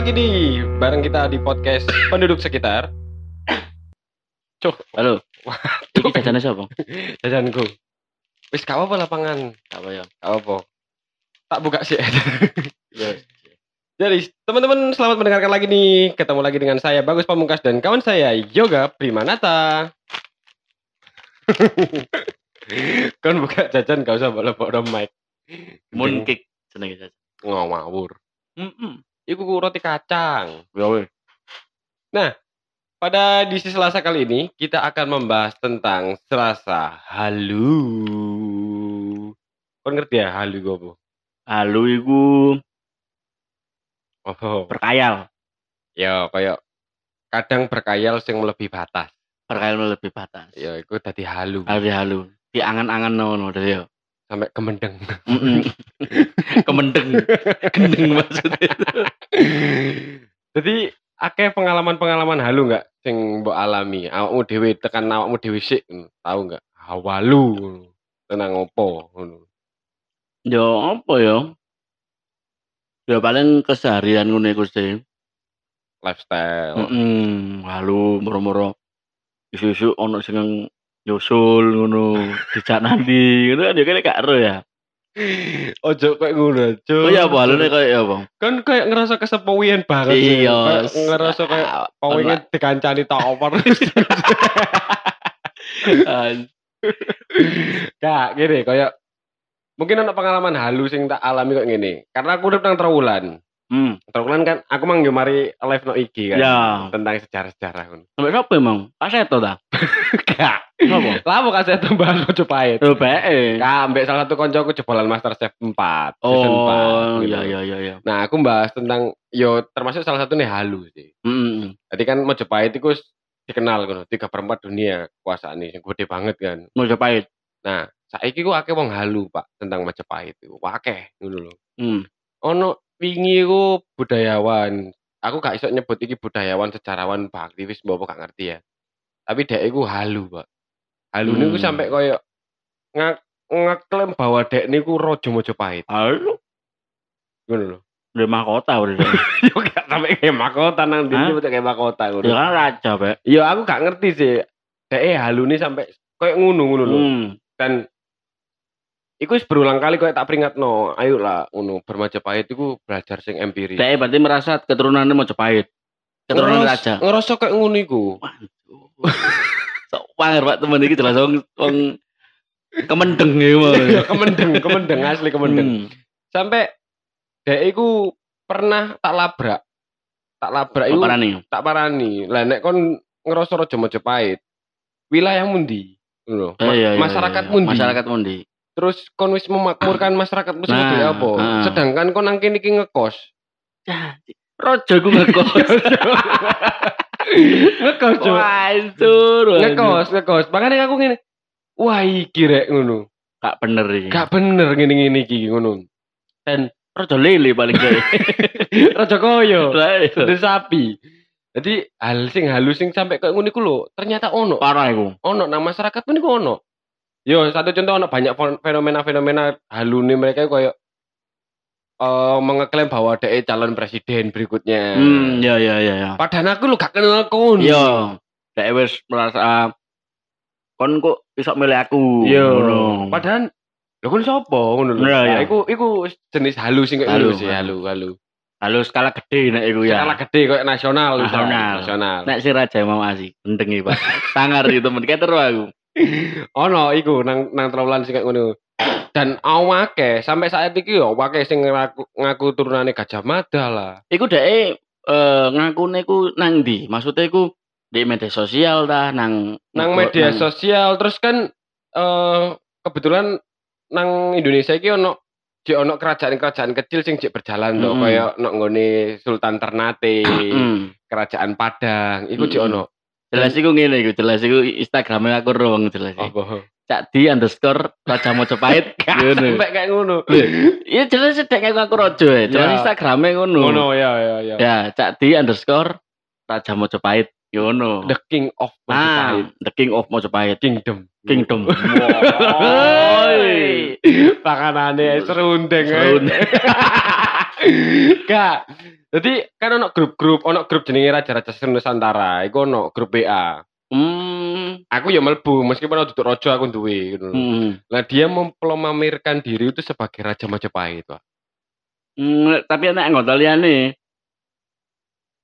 Lagi nih bareng kita di podcast penduduk sekitar. Cuk, Halo. Iki jajane sapa? jajanku. Wis gak apa lapangan, Apa ya? gak apa. Tak buka sih. Ya. Jadi teman-teman selamat mendengarkan lagi nih. Ketemu lagi dengan saya Bagus Pamungkas dan kawan saya Yoga Primanata. kan buka jajan gak usah bawa bawa mic. Mooncake jenenge jajan. ngawur. Heeh. Iku roti kacang. Ya weh. Pada edisi Selasa kali ini kita akan membahas tentang Selasa halu. Kau ngerti ya halu gue apa? Halo iku Oh, berkayal. ya kayak kadang berkayal sing melebihi batas. Berkayal lebih batas. Ya, itu tadi halu Halo halo. Di angan-angan ngono deh ya. sampai kemendeng. Heeh. Kemendeng. Gendeng maksudnya. Jadi akeh pengalaman-pengalaman halu nggak sing mbok alami? Awakmu dhewe tekan awakmu dhewe sik tahu nggak? Hawalu tenang opo ngono. Ya apa ya? Ya paling keseharian ngono iku sih. Lifestyle. Heeh. Halo moro-moro. Isu-isu ono sing nyusul ngono, dijak nanti ngono kan ya kene gak ero ya. Ojo kayak ngono, Cuk. Oh ya apa halune kayak ya apa? kan kayak ngerasa kesepowian banget sih. Iya, ngerasa kayak pawingnya dikancani tower gak gini kayak mungkin ada pengalaman halus yang tak alami kayak gini karena aku udah nang Trawulan Hmm, Trawulan kan aku mang yo mari live no IG kan ya. tentang sejarah-sejarah kan Sampai siapa emang? Kaseto ta? gak Apa? lah mau kasih tambah coba pahit Oh, BE. Kak, ambek salah satu koncoku jebolan Master Chef 4 season 4 Oh, iya iya iya iya. Nah, aku bahas tentang yo termasuk salah satu nih halu sih. Heeh. Tadi kan Majapahit itu dikenal kan tiga perempat dunia kekuasaan ini gede banget kan. Mau Majapahit. Nah, saiki ku akeh wong halu, Pak, tentang Majapahit itu. Akeh ngono lho. Hmm. Ono wingi ku budayawan. Aku gak iso nyebut iki budayawan, sejarawan, pak aktivis, mbok gak ngerti ya. Tapi dek iku halu, Pak. Halu niku Hmm. sampai koyo ngak ngeklaim bahwa dek niku raja Majapahit. Halo. Ngono lho. Di mahkota udah. Yo gak sampai kayak mahkota nang Hah? ndi kayak mahkota ngono. ya kan raja, Be. Iya aku gak ngerti sih. Dek halu nih sampai kayak ngono ngono lho. Hmm. Dan iku berulang kali kayak tak peringatno. Ayo lah ngono bermajapahit iku belajar sing empiris. Dek berarti merasa keturunannya Majapahit. Keturunan Ngeros- raja. Ngerasa kayak ngono iku. Sok panger Pak temen iki jelas wong wong kemendeng ya mah. Ya kemendeng, kemendeng asli kemendeng. Hmm. Sampai dek iku pernah tak labrak. Tak labrak iku Apa nih? tak parani. Lah nek kon ngerasa raja Majapahit, wilayah mundi? Ngono. Eh, iya, iya, masyarakat iya. mundi. Masyarakat mundi. Terus kon wis memakmurkan masyarakat Nah, apa? ah. Sedangkan kon nang kene iki ngekos. Rojo ku ngekos. ngekos, itu. Ngekos, ngekos. Makanya aku ngene. Wah, iki rek ngono. Gak bener iki. Gak bener ngene-ngene iki ngono. Dan Rojo lele paling gak. raja koyo, iya. Sudah sapi. Jadi hal sing halus sing sampai kayak ngono iku lho, ternyata ono. Parah iku. Ono nang masyarakat pun iku ono. Yo, satu contoh ono banyak fenomena-fenomena halune mereka iku kayak eh mengeklaim bahwa dia calon presiden berikutnya. Hmm, ya ya ya ya. Padahal aku lu gak kenal kon. Yo, dek wis merasa kon kok iso milih aku. Yo. Ngono. Padahal lho kon sapa ngono lho. Iya, Nah, iya. iku iku jenis halus sing kayak Halu, ngono sih, halu, halu. Halo skala gede nek iku ya. Skala gede kayak nasional. Nasional. nasional. Nek si raja mau asih, penting Pak. Sangar itu temen keter aku. Ono iku nang nang trawulan sing ngono. Dan awake sampai saat iki yo awake sing ngaku, ngaku turunane Gajah Mada lah. Iku dek eh ngakune ku nang ndi? Maksudnya iku di media sosial ta nang Nang media sosial terus kan eh kebetulan nang Indonesia iki ono jek ono kerajaan-kerajaan kecil sing jek berjalan to Mm-mm. kaya nok Sultan Ternate, Hmm. Kerajaan Padang, iku jek Mm-mm. ono. Jelas iku ngene iku, jelas iku Instagramnya aku ruang jelas. iku. Apa? Cak di underscore Raja Mojopahit. Sampai kayak ngono. Iya jelas sedek aku aku rojo ya. Jelas Ya. Instagramnya ngono. Ngono ya ya ya. Ya, Cak di underscore Raja Mojopahit. Ngono. The King of Ah, Majapahit The King of Mojopahit. Kingdom. Kingdom. Woi. Pakanane serundeng. Serundeng. Gak. Jadi kan ono grup-grup, ono grup jenenge Raja-Raja Nusantara, iku ono grup WA. Hmm. Aku ya mlebu meskipun aku duduk rojo aku duwe gitu. Hmm. Lah dia memplomamirkan diri itu sebagai Raja Majapahit, Pak. Hmm, tapi anak anggota liyane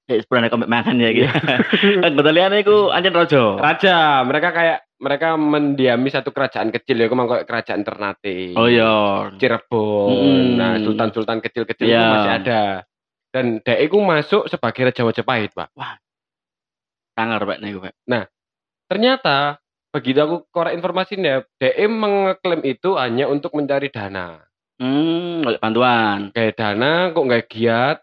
Eh, sebenarnya kembali makan ya gitu. anggota liyane iku anjen rojo. Raja, mereka kayak mereka mendiami satu kerajaan kecil ya, kemang kerajaan Ternate. Oh iya. Cirebon. Mm. Nah, sultan-sultan kecil-kecil itu Iya. masih ada. Dan dek iku masuk sebagai Raja Majapahit, Pak. Sangar Pak niku, Pak. Ternyata begitu aku korek informasinya, DM mengeklaim itu hanya untuk mencari dana. Hmm, golek bantuan. Kayak dana kok nggak giat,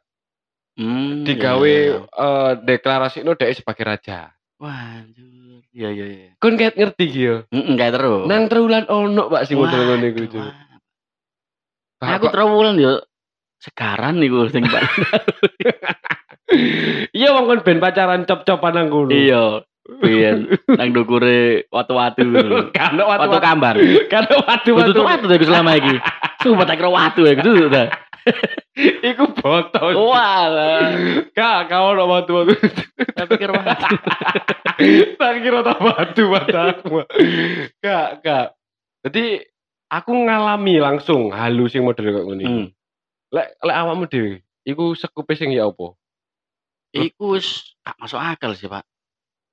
Hmm. digawe iya, iya. eh, deklarasi itu DM sebagai raja. Wah, anjir. Iya iya iya. Kon kayak ngerti gitu. Heeh, kayak terus. Nang terulan ono Pak sing model ngono iku. Cuk. Aku terowulan yo sekarang niku sing Pak. Iya wong kon ben pacaran cop-copan nang kono. Iya. Biyen nang ndukure watu-watu. Kan Watu watu kambar. kan watu Watu watu. watu iku selama iki. Sumpah tak kira watu ya gitu. Iku botol. Walah. Kak, kau ono watu watu. Tapi kira watu. tak kira tak batu mataku. Kak, kak. Jadi aku ngalami langsung halu sing model kok ngene. Hmm. Lek lek awakmu dhewe, iku sekupe sing ya apa? Iku wis gak masuk akal sih, Pak.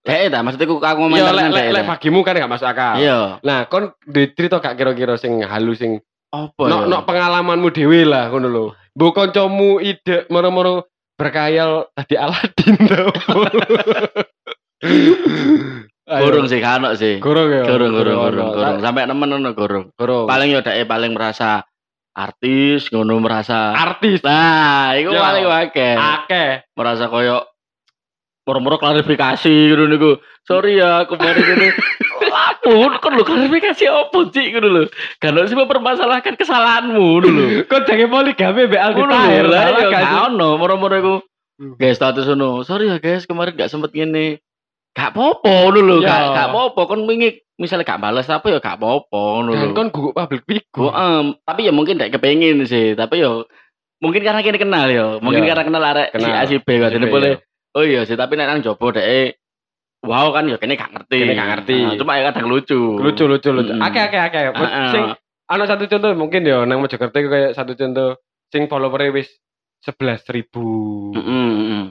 Dek ta, maksudnya aku aku ngomong lek lek bagimu kan gak masuk akal. Iya. Nah, kon dicerita gak kira-kira sing halu sing Apa nok ya? nok pengalamanmu dhewe lah ngono lho. Mbok kancamu ide moro-moro berkayal tadi Aladin ta opo? Ayo. Gorong sih kan sih. Gorong ya. Gorong gorong gorong gorong sampai nemen ngono gorong. Gorong. Paling yo dek paling merasa artis ngono merasa artis Nah, Ya. paling akeh. akeh. Merasa koyo moro-moro klarifikasi ngono niku. Sorry ya, kemarin ini lapun kan lu klarifikasi opo sih ngono lho. Kan harus mempermasalahkan kesalahanmu ngono lho. Kok jange poligami mbek Aldi Tahir lho, lah salah ya gak sih? ono moro-moro iku. Hmm. Guys, status ngono. Sorry ya guys, kemarin gak sempet ngene. Gak ngono lho, Ya. gak gak apa-apa kon wingi misalnya gak balas apa ya gak apa-apa ngono Kan lho. kon guguk public figure. em, tapi ya mungkin gak kepengin sih, tapi yo mungkin karena kini kenal yo, mungkin Ya. karena kenal arek si. A si B kan boleh. Oh iya sih, tapi nek nang jopo dek wow kan yo kene gak ngerti. Kene gak ngerti. Nah, cuma ya kadang lucu. Lucu lucu lucu. Mm. Akeh akeh. Heeh. Sing ana satu contoh mungkin ya nang Mojokerto kayak satu contoh sing follower wis 11.000. Heeh, heeh.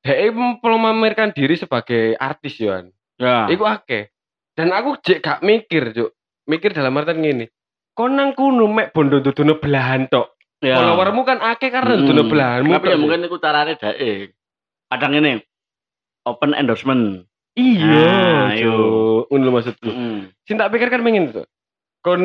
Dia memamerkan diri sebagai artis Yohan. Ya. Iku akeh. Dan aku jek gak mikir, Cuk. Mikir dalam artian ngene. Kon nang kuno mek bondo dudono belahan tok. Ya. Followermu kan akeh karena Mm. dudono belahanmu. Tapi ya mungkin iku carane dek. Kadang ini open endorsement. Iya, Ah, Cuk. Ngono lho maksudku. Sing tak pikir kan pengen tuh. Kon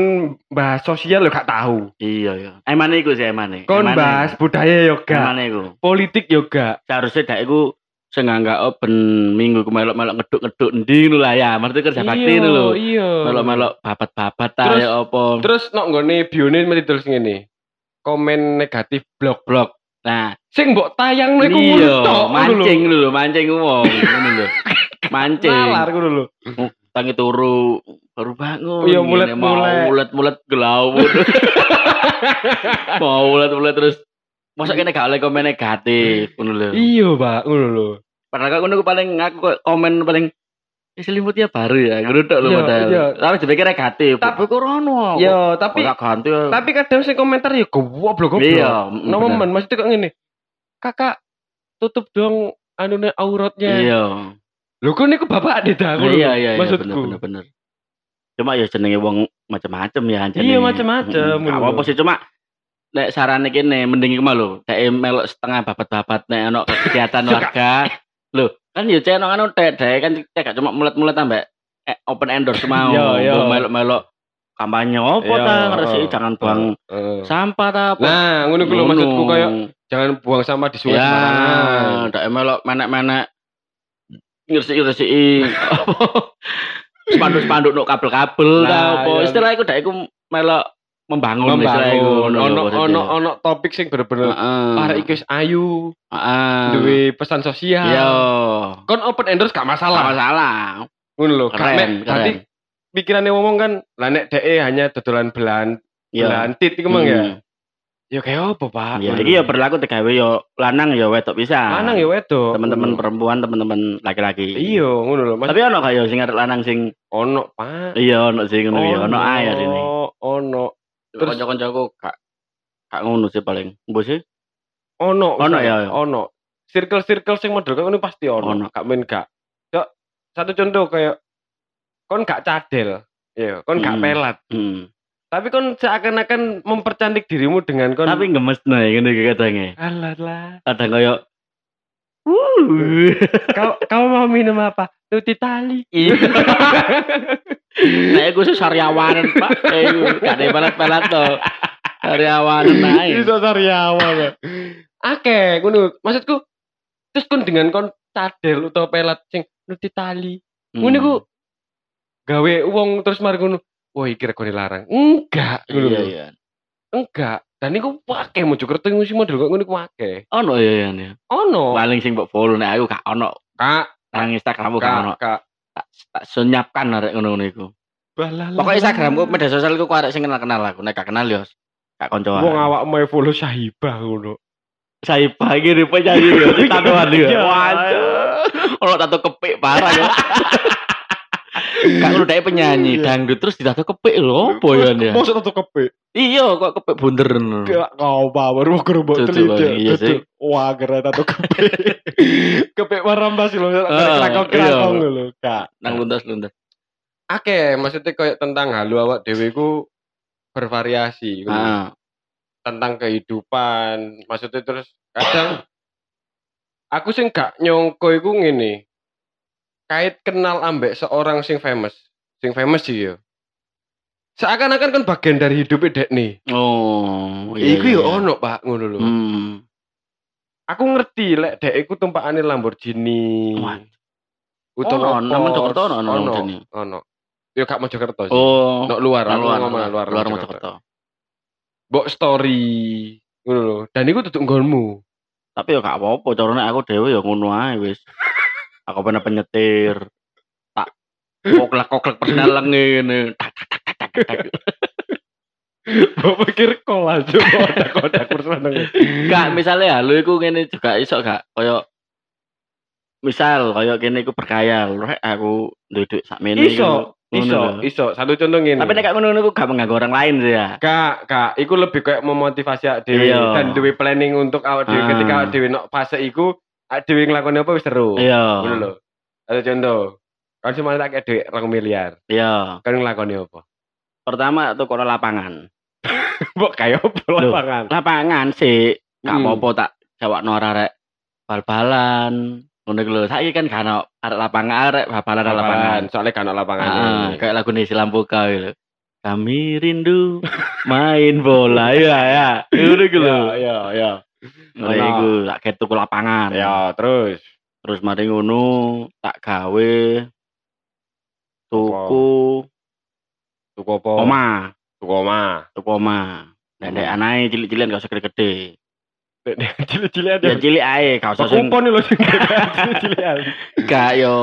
bahas sosial lo gak tahu. Iya ya. Emane iku sih emane. Kon Emane. bahas budaya yo gak. Emane iku. Politik yo gak. Seharusnya dek iku sing nggak open minggu ku melok-melok ngeduk-ngeduk endi ngono lah ya. Maksudnya kerja bakti ngono lho. Iya. Melok-melok babat-babat ta Terus- ya apa. Terus nok nggone bione mesti tulis ngene. Komen negatif blog. Nah, Sing mbok tayang iku iya, ngono mancing lho, mancing wong ngono lho. Mancing. Nalar ngono lho. Tangi turu baru bangun. Iya, ngene, mulet-mulet. Mulet-mulet gelawut. mau mulet-mulet terus Masa kene gak oleh komen negatif ngono lho. Iya, Pak, ngono lho. Padahal kok ngono paling aku komen paling "Eh, selimutnya baru ya, ngono tok lho Iya, padahal. iya. Tapi negatif. Tap- Tapi. Iya, tapi Ora ganti. ya. tapi kadang sing komentar ya goblok goblok. Iya, bener. men maksudnya kok ngene. Kakak tutup dong anune auratnya. Iya. Lho kok niku bapak deh dah Iya, iya, iya, maksudku. bener, bener. Cuma ya jenenge wong macam-macam ya anjene. Iya, macem-macem, Heeh. Gak apa-apa sih cuma nek sarane kene mending iku lho, dek melok setengah babat-babat nek ono kegiatan warga. Lho, kan ya cek anu dek dek kan cek gak cuma mulet-mulet ambek eh, open endorse mau. Melok-melok kampanye opo ta ngresi jangan buang Heeh. sampah ta apa. Nah, ngono ku lho Ngono. maksudku kayak jangan buang sampah di sungai ya, sembarangan. dek melok menek-menek ngresiki-ngresiki apa spanduk-spanduk nuk kabel-kabel ta Nah, apa iya. istilah iku dek iku melok membangun, Membangun ngono ono lho maksudnya. ono ono topik sing bener-bener iki wis ayu, Heeh. duwe pesan sosial. Iya. Kon open endorse gak Salah masalah. masalah. Ngono lho, gak Keren, berarti pikirannya ngomong kan lah nek dhek hanya dodolan belan Iya. belan tit iku mang ya. Hmm. Ya kayak apa, Pak? Ya iki ya berlaku tegawe yo lanang yo wedok bisa. lanang ya wedok. teman-teman perempuan, teman-teman laki-laki. Iya, ngono lho. Mas Tapi ono gak yo sing arek lanang sing ono, Pak. iya ono sing ngono ya, ono ae ya ini. Ono. Terus kanca-kancaku gak gak ngono sih paling. Mbok sih? Ono. Ono Ustaz. ya? Ono. Circle-circle sing model ngono pasti ono. Ono. Gak main gak. Cok, satu contoh kayak kon gak cadel. Iya, kon gak Hmm. pelat. Hmm. Tapi kon seakan-akan mempercantik dirimu dengan kon Tapi gemes no ya ngene iki kadangnya. Alah lah. Kadang koyo. Kau kau mau minum apa? Tuti tali. Iya. Nek gue sih sariawanan, Pak. Eh, gak ada pelat-pelat to. Sariawanan ae. Iso sariawan. Akeh ngono. Maksudku terus kon dengan kon cadel utawa pelat sing nuti tali. Hmm. Ngono iku gawe wong terus mari ngono. Wah, iki regane larang. Enggak, ngono Iya iya. Enggak. Dan iku akeh Mojokerto sing model kok ngono iku akeh. Ono ya ya. Ono. Paling sing mbok follow nek aku gak ono. Kak, Nang Instagramku gak ono. kak, Tak senyapkan arek ngono-ngono iku. Balah. Pokoknya Instagramku media sosialku ku arek sing kenal-kenal aku. Nek gak kenal yo gak koncoan. Wong awakmu e follow Syahibah ngono. saya pagi nih penyanyi yo tatoan. Iya. Waduh. Ono tato kepik parah ya. Kak lu dek penyanyi Iya. dangdut terus ditato kepik lho opo ya dia? Mosok tato kepek. Iya kok kepik bunder. Gak kau power mau kerubuk. Iya sih. Wah, keren tato kepek. kepek marambas lho, Ah, iya. lho, Kak. Nang luntas-luntas. Akeh, maksudnya kayak tentang halu awak dhewe ku bervariasi ngono. Ah, tentang kehidupan. Maksudnya terus kadang aku sing gak nyongko iku ngene. Kait kenal ambek seorang sing famous. Sing famous sih yo. Seakan-akan kan bagian dari hidupnya dek nih. oh, Iku yo iya. ono, Pak, ngono lho. Hmm. Aku ngerti lek dek iku tumpakane Lamborghini. Wah. Utawa Ono, nang Mojokerto ono, ono. Ono. Yo gak Mojokerto sih. Oh, Nok luar, aku luar, ngomong luar, luar, luar Mojokerto. Mojokerto. Mbok story ngono lho. Dan iku tutuk nggonmu. Tapi yo gak apa-apa, carane aku dhewe yo ngono ae wis. Aku pernah penyetir. Tak koklek-koklek persenelang ngene. Tak tak tak tak tak. tak. Mbok pikir kol aja kodak-kodak perseneng. Enggak, misalnya lu iku ngene juga iso gak koyo misal koyo kene iku berkaya, aku Iso, iku. Ngono iso, lho. iso. Satu contoh ngene. Tapi nek ngono iku gak mengganggu orang lain sih ya. Kak, kak, iku lebih kayak memotivasi awak dhewe Iya. dan duwe planning untuk awak dhewe Ah. ketika awak dhewe nok fase iku dhewe nglakoni apa wis seru. Iya. Ngono lho. Satu contoh. Kan cuma tak duit 2 miliar. Iya. Kan nglakoni apa? Pertama tuh kono lapangan. Mbok kayak apa Loh. lapangan? Lapangan sih gak Hmm. apa-apa tak jawabno arek bal-balan. Ngono lho. Saiki kan gak ono arek lapangan arek bal-balan arek lapangan. Soalnya ono lapangan. Ah, kayak lagu Nisi Lampuka gitu. Kami rindu main bola ya ya. Ngono lho. Iya, iya, iya. Ngono iku tak ketu ke lapangan. Ya, terus Terus mari ngono tak gawe tuku tuku apa? omah, Tuku omah. tuku omah. Nek anae cilik-cilikan gak usah gede-gede. Cilik-cilik ada. Ya cilik ae, gak usah sing Kupon lho sing cilik-cilikan. gak yo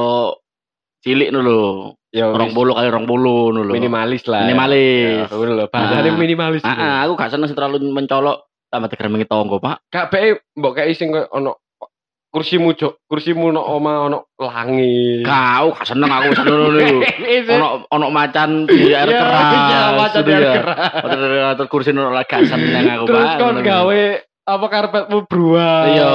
cilik nu lho. Ya Rong puluh kali rong puluh nu lho. minimalis lah. Minimalis. Ya, lho. Bahasane Ah. minimalis. Ah, ah, aku gak seneng terlalu mencolok tambah tegremengi tonggo, Pak. Bae mbok kayak sing ono kursimu jok, kursimu ono oma ono langit. Kau gak seneng aku seneng ngono iku. Ono Ono ono macan di air keras. Iya, macan di air keras. Atur kursi ono lagi gak seneng aku, Terus kon iku. gawe apa karpetmu beruang. Iya,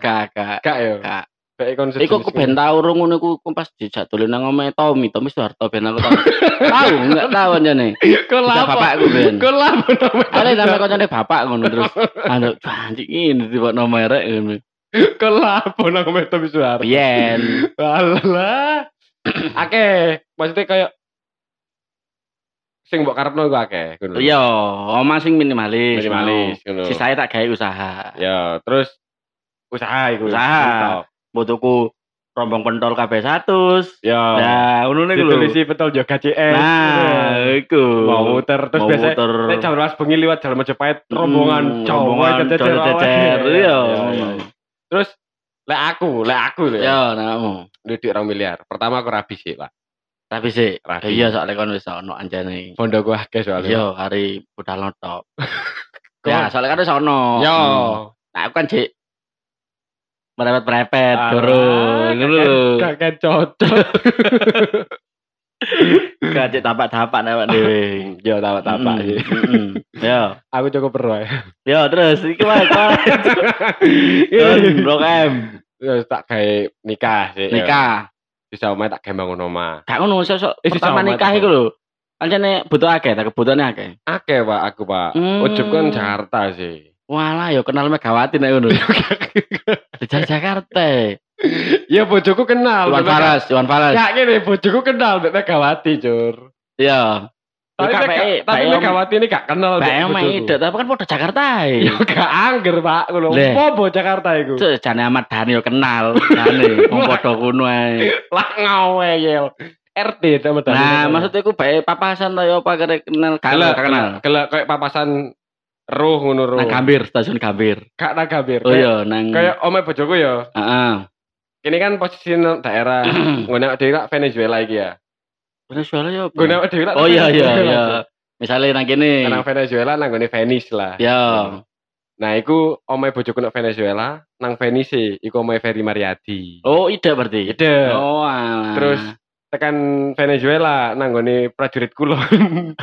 gak gak. Gak yo. Gak. Kon Iku aku ben tau urung ngono aku pas dijak dolen nang omahe Tommy, Tommy Soeharto ben aku tau. Tahu enggak tahu anjane. Bisa lapo? bapakku ben. Kon lapo? Ale nama kancane bapak ngono terus. Anu anjing ini tiba nama rek ngono. Kon lapo namanya Tommy Suharto? Biyen. Alah. Akeh, maksudnya kayak sing mbok karepno iku akeh ngono. Iya, omah sing minimalis. minimalis ngono. Sisanya tak gawe usaha. Ya, terus usaha iku. Usaha. Butuhku rombong pentol kabeh 100. Ya. Nah, ngono niku lho. Ditulisi betul juga CS. Nah, iku. mau muter terus biasa nek jam 12 bengi liwat jalan Majapahit Mm, rombongan rombongan cecer cecer, iya. Terus lek aku, lek aku lho. Ya, namu. Duit 2 miliar. Pertama aku rabi sih, Pak. Tapi sih, Rabi. iya soalnya kan wis ono anjane. Bondo gua akeh soalnya. Iya, hari budal notok. Ya, soalnya kan sono. Yo. Nah, aku kan cek merepet-merepet Ah, turun. Gak gak cocok. Cek tapak-tapak nek awak dhewe. Yo tapak-tapak Mm, sih. mm, mm. Yo. Aku cukup perlu ya. Yo terus iki wae. Don, Blok M. Terus tak kayak nikah sih. Nikah. Bisa omah tak kayak bangun omah. Gak ngono sosok Eh, pertama nikah iku lho. Pancene butuh akeh, tak kebutuhane akeh. Akeh pak aku pak. Hmm. Ujub kan Jakarta sih. Walah yo kenal Megawati nek ngono. Di Jakarta. Ya bojoku kenal. Iwan Fals, Iwan Fals. Gak gini, bojoku kenal Mbak Megawati, Cur. Iya. Tapi, Mega- baik, tapi baik, Om. Megawati ini gak kenal Mbak bojoku. ide, tapi kan podo Jakarta Ya ya. gak angger, Pak. Ngono. Apa Jakarta iku? Jane Ahmad Dhani yo kenal, jane wong podo kuno ae. Lah ngawe ya. RT sama. Nah, maksudnya iku bae papasan to yo apa kenal gak kenal. gelek kayak papasan roh ngono roh. Nang Gambir, stasiun Gambir. Gak nang Gambir. Oh iya, nang Kayak omeh bojoku ya. heeh. Ini kan posisi daerah dhewe lak Venezuela iki ya. Venezuela? Ngene dhewe lak Oh iya iya iya. Misalnya nang kene. Nang Venezuela nang ngene Venice lah. Ya. Nah, iku omahe bojoku nang Venezuela, nang Venice iku omahe Ferry Mariadi. Oh, ide berarti. Ide. Oh, alah. Terus tekan Venezuela nang ngene prajurit kulon.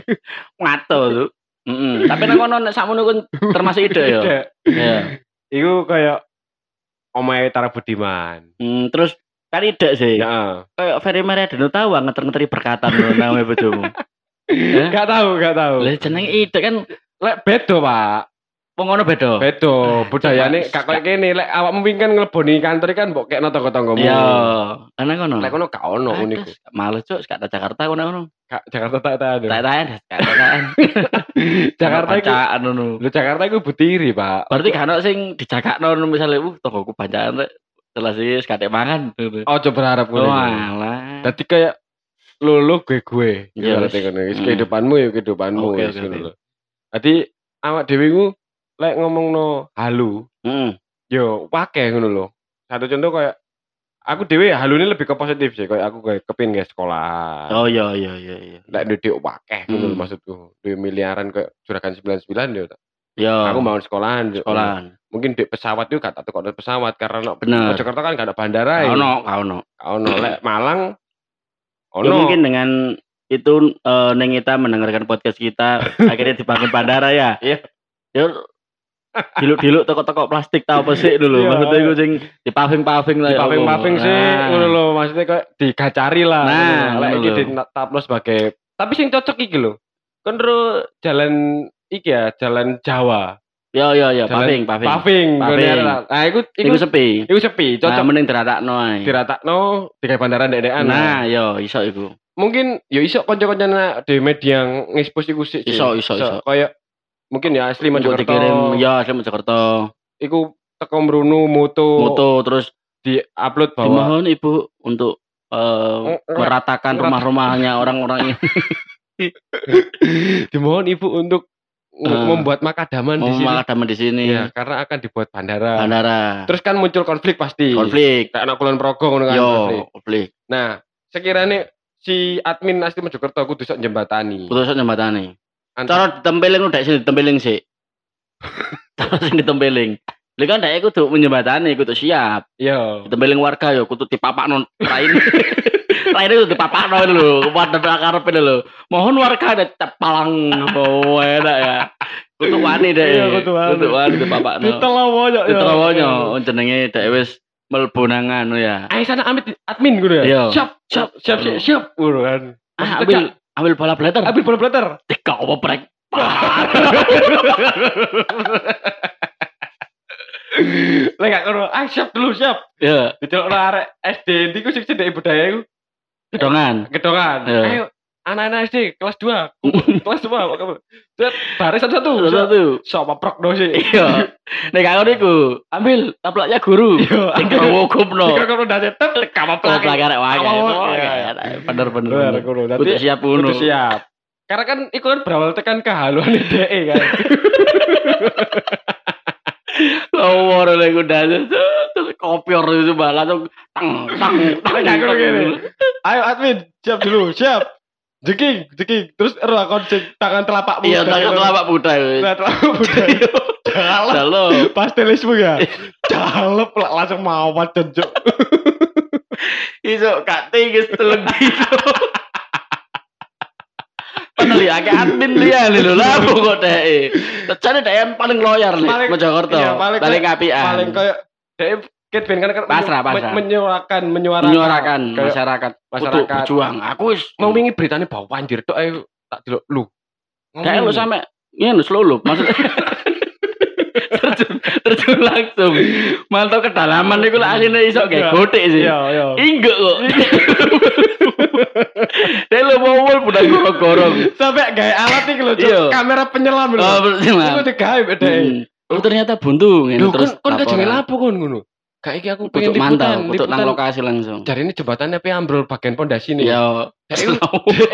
ngato Heeh. Tapi nang kono nek sakmono kun termasuk ide ya. Iya. Iku kayak omahe Tara Budiman. Hmm, terus kan ide sih. Ya. Kayak Ferry Mariadino tahu ah, ngeter-ngeteri berkatan lho namanya bojomu. Eh? Gak tahu, gak tahu. Lah jeneng ide kan Lek bedo, Pak. Wong ngono beda. Bedo, budayane gak koyo kene. Lek awakmu pingin kan ngleboni kantor kan mbok kekno tangga-tanggamu. Iya. Ana ngono. Lek kono gak ono ngono iku. Males cuk, gak Jakarta ngono ngono. Gak Jakarta tak ada. Tak tahan, gak tahan. Jakarta iku bacaan ngono. Lho Jakarta iku butiri, Pak. Berarti gak ono sing dijakakno misale uh tonggoku bacaan rek. Jelas sih gak makan. Ojo berharap ngono. alah. Dadi kayak lulu gue gue. Iya, ngono. Wis Hmm. kehidupanmu ya kehidupanmu Oke. Dadi awak dhewe ku lek ngomongno halu, Heeh. yo akeh ngono lho. Satu contoh kayak aku dhewe halune lebih ke positif sih, kayak aku kayak kepin nggak sekolah. Oh iya iya iya iya. Lek duit akeh ngono Hmm. maksudku. Duit miliaran kayak juragan 99 yo. Yo. Aku bangun sekolahan. yo. sekolahan. Mungkin duit pesawat itu gak tak tukar pesawat karena no, Bener. Jakarta kan gak ada bandara ya. Gak ono, gak ono. Ono lek Malang Ya, ono. mungkin dengan itu eh Neng Ita mendengarkan podcast kita akhirnya dibangun bandara ya. Iya. Ya diluk-diluk toko-toko plastik tau apa sih dulu. Iya, Maksudnya iya. itu sing dipaving-paving lah. di ya Allah. paving-paving sih Nah. ngono lho maksudnya kayak digacari lah Nah, lek iki lho. ditaplo sebagai tapi sing cocok iki lho kan jalan iki ya jalan Jawa Ya ya ya, paving, paving. paving Paving. arek. nah iku Iku iku sepi. iku sepi Nah, cocok mending diratakno ae. diratakno digawe bandara ndek-ndekan Nah, yo iso iku. mungkin ya iso kanca-kancane di media ngekspos iku sih. Iso, iso, iso. kayak mungkin ya asli Mojokerto dikirim ya asli Mojokerto. iku teko mrunu moto, Moto terus di-upload bahwa dimohon Ibu untuk eh, Ngerat- meratakan rumah-rumahnya orang-orang ini. dimohon ibu untuk Eh, membuat makadaman di sini malah di sini. Iya, karena akan dibuat bandara. Bandara. Terus kan muncul konflik pasti. konflik. Kayak anak kulon progo ngono kan Yo, konflik. konflik. Nah, sekiranya si admin asli Mojokerto kudu sok jembatani. Putusan jembatane. Ant- Cara ditempeling udah sini ditempeling sih. Cara sing ditempeling. Lha kan dhek kudu menjembatani, kudu siap. Yo. Ditempeling warga yo kudu dipapakno raine. raine kudu dipapakno lho, wadon karepe lho. Mohon warga ada cepalang oh enak ya. Kudu wani deh. Iya, kudu wani. Kudu wani dipapakno. Ditelowo yo. Diterawonyo jenenge dhek wis mlebu nang anu ya. Ayo sana amit admin ngono ya. Iya. Siap, siap, siap, siap, siap. Ngono kan. Ah, ambil ambil bola blater. ambil bola blater. Tiga apa brek. Lek gak ngono, ayo siap dulu, siap. Ya, Dicelokno arek SD ndiku sing cedek budaya iku gedongan. gedongan. Iya. Ayo anak-anak SD kelas 2. kelas 2 kok kamu. Baris satu-satu. Satu. Sama prognosi. Iya. Nek karo niku, ambil taplaknya guru. Iya. Sing krowo gumno. Jika kau udah tetep, kamu Kalau pelakar rek wae. Iya. iya. Bener bener. Bener. Kudu Dadi siap ngono. siap. Karena kan itu kan berawal tekan kehaluan DE kan. Lawar lek udah terus kopior itu langsung tang tang tang. Gini. Ayo admin, siap dulu, siap. Jeking, jeking. Terus ero akon sing tangan telapak muda. Iya, tangan telapak muda. Tangan telapak muda. Jalep. Halo. Pastelismu ya. Jalep lah langsung mawat jencuk. Iso kak tinggi telung dino. Padahal ya kayak admin dia nih lho lah kok deh. Terjadi deh yang paling loyal nih Mojokerto. iya, paling apian. Paling kayak dia Kit Ben kan kan Pasrah, pasrah. menyuarakan menyuarakan menyuarakan masyarakat masyarakat. untuk berjuang. Aku wis mau wingi beritanya bahwa banjir tuh ayo tak delok lu. kayak lu sampe slow lu maksudnya terjun, terjun langsung mantau kedalaman itu lah aslinya iso kayak Iya. gotik sih Iya, iya. enggak kok dia lu mau wol udah gorong-gorong Sampai gaya alat iki lho. Iya. kamera penyelam lho. oh betul Iku digawe beda. Hmm. oh ternyata buntu Lho, terus kon kajenge laporan. lapo kon ngono? Kayak iki aku pengen untuk mantau liputan, untuk nang liputan. lokasi langsung Jari ini jembatannya pe ambrol bagian pondasi nih. ya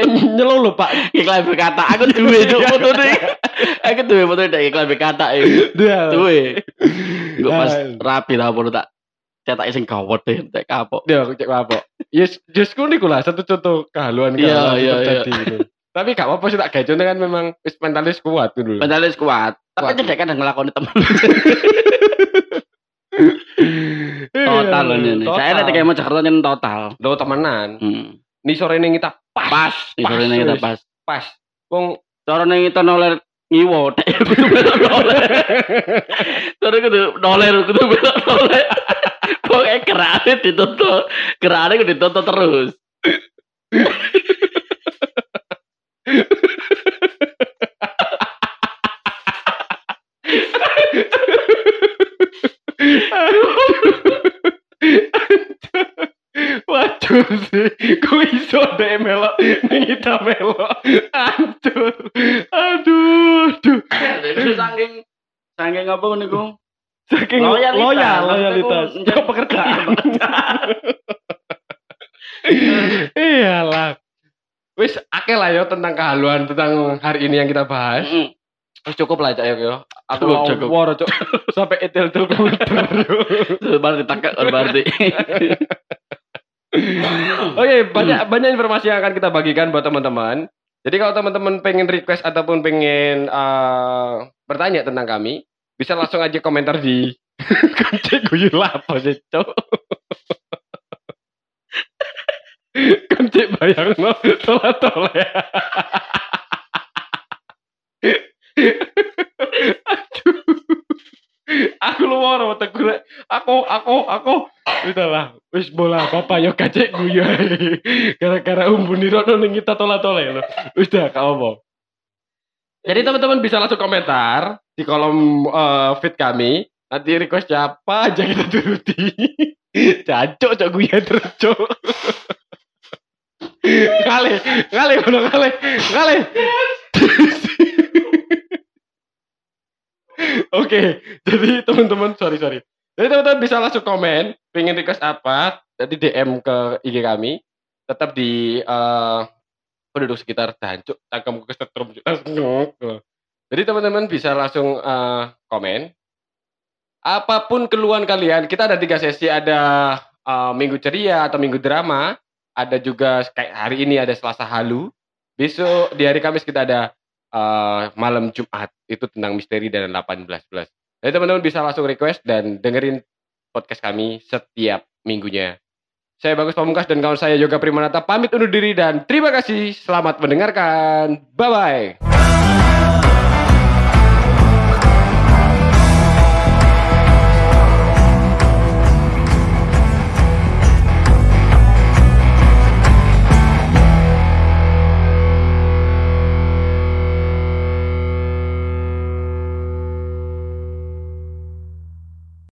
nyelong lho, Pak. iklan berkata aku duwe cuk foto nih aku duwe foto dari iklan berkata Dia. duwe gue pas rapi lah perlu tak cetak sing gawat deh tak kapok aku cek apa? Yes, just ku niku lah satu contoh kehaluan Iya, kehaluan iya, terjadi gitu. Tapi gak apa-apa sih tak gawe contoh kan memang mentalis kuat dulu. Mentalis kuat. Tapi cedek kadang ngelakoni temen Iya, total loh ini. total. Saya nanti kayak mau Jakarta nyen total. Lo temenan. Hmm. Nih sore ini kita pas. Pas, Pas, sore ini kita pas. Pas. Wong Cara nih kita noler ngiwo, kudu belok noler. Cara kudu noler, kudu belok noler. Pokoknya kerane ditutup, kerane kudu ditutup terus. Sih, kok iso deh melok ning kita melok. Aduh. Aduh, aduh. Itu saking saking apa niku? Saking Loyalitas. loyal, loyalitas. Untuk pekerjaan. Iyalah. Wis akeh lah yo tentang kehaluan tentang hari ini yang kita bahas. Mm. Wis cukup lah cak yo. yo. Aku Cukup, mau cukup. woro cok sampai kultur. Itu baru ditangkap berarti. Oke, banyak banyak informasi yang akan kita bagikan buat teman-teman. Jadi kalau teman-teman pengen request ataupun pengen eh, bertanya tentang kami, bisa langsung aja komentar di Kunci guyu apa sih, Cok? Bayang no, tola tola ya. Aduh. Aku lu mau tegur. Aku, aku, aku. Udahlah, wis bola apa yo kacek guyu. ae. Gara-gara umbuni rono ning kita tola tola ya. Udah, kau mau. Jadi teman-teman bisa langsung komentar di kolom eh, feed kami. Nanti request siapa aja kita turuti. Cancok cok gue terus cok. Kali, kali, ngono kali, kali. Oke, jadi teman-teman sorry sorry. Jadi teman-teman bisa langsung komen, pengen request apa, jadi DM ke IG kami. Tetap di eh, penduduk sekitar Dancuk, cangkemku kesetrum. Cuk. Jadi teman-teman bisa langsung eh, komen. Apa pun keluhan kalian, kita ada tiga sesi, ada eh, minggu ceria atau minggu drama, ada juga kayak hari ini ada Selasa halu. Besok di hari Kamis kita ada eh, malam Jumat itu tentang misteri dan 18 plus. Jadi teman-teman bisa langsung request dan dengerin podcast kami setiap minggunya. Saya Bagus Pamungkas dan kawan saya Yoga Primanata pamit undur diri dan terima kasih. Selamat mendengarkan. Bye bye.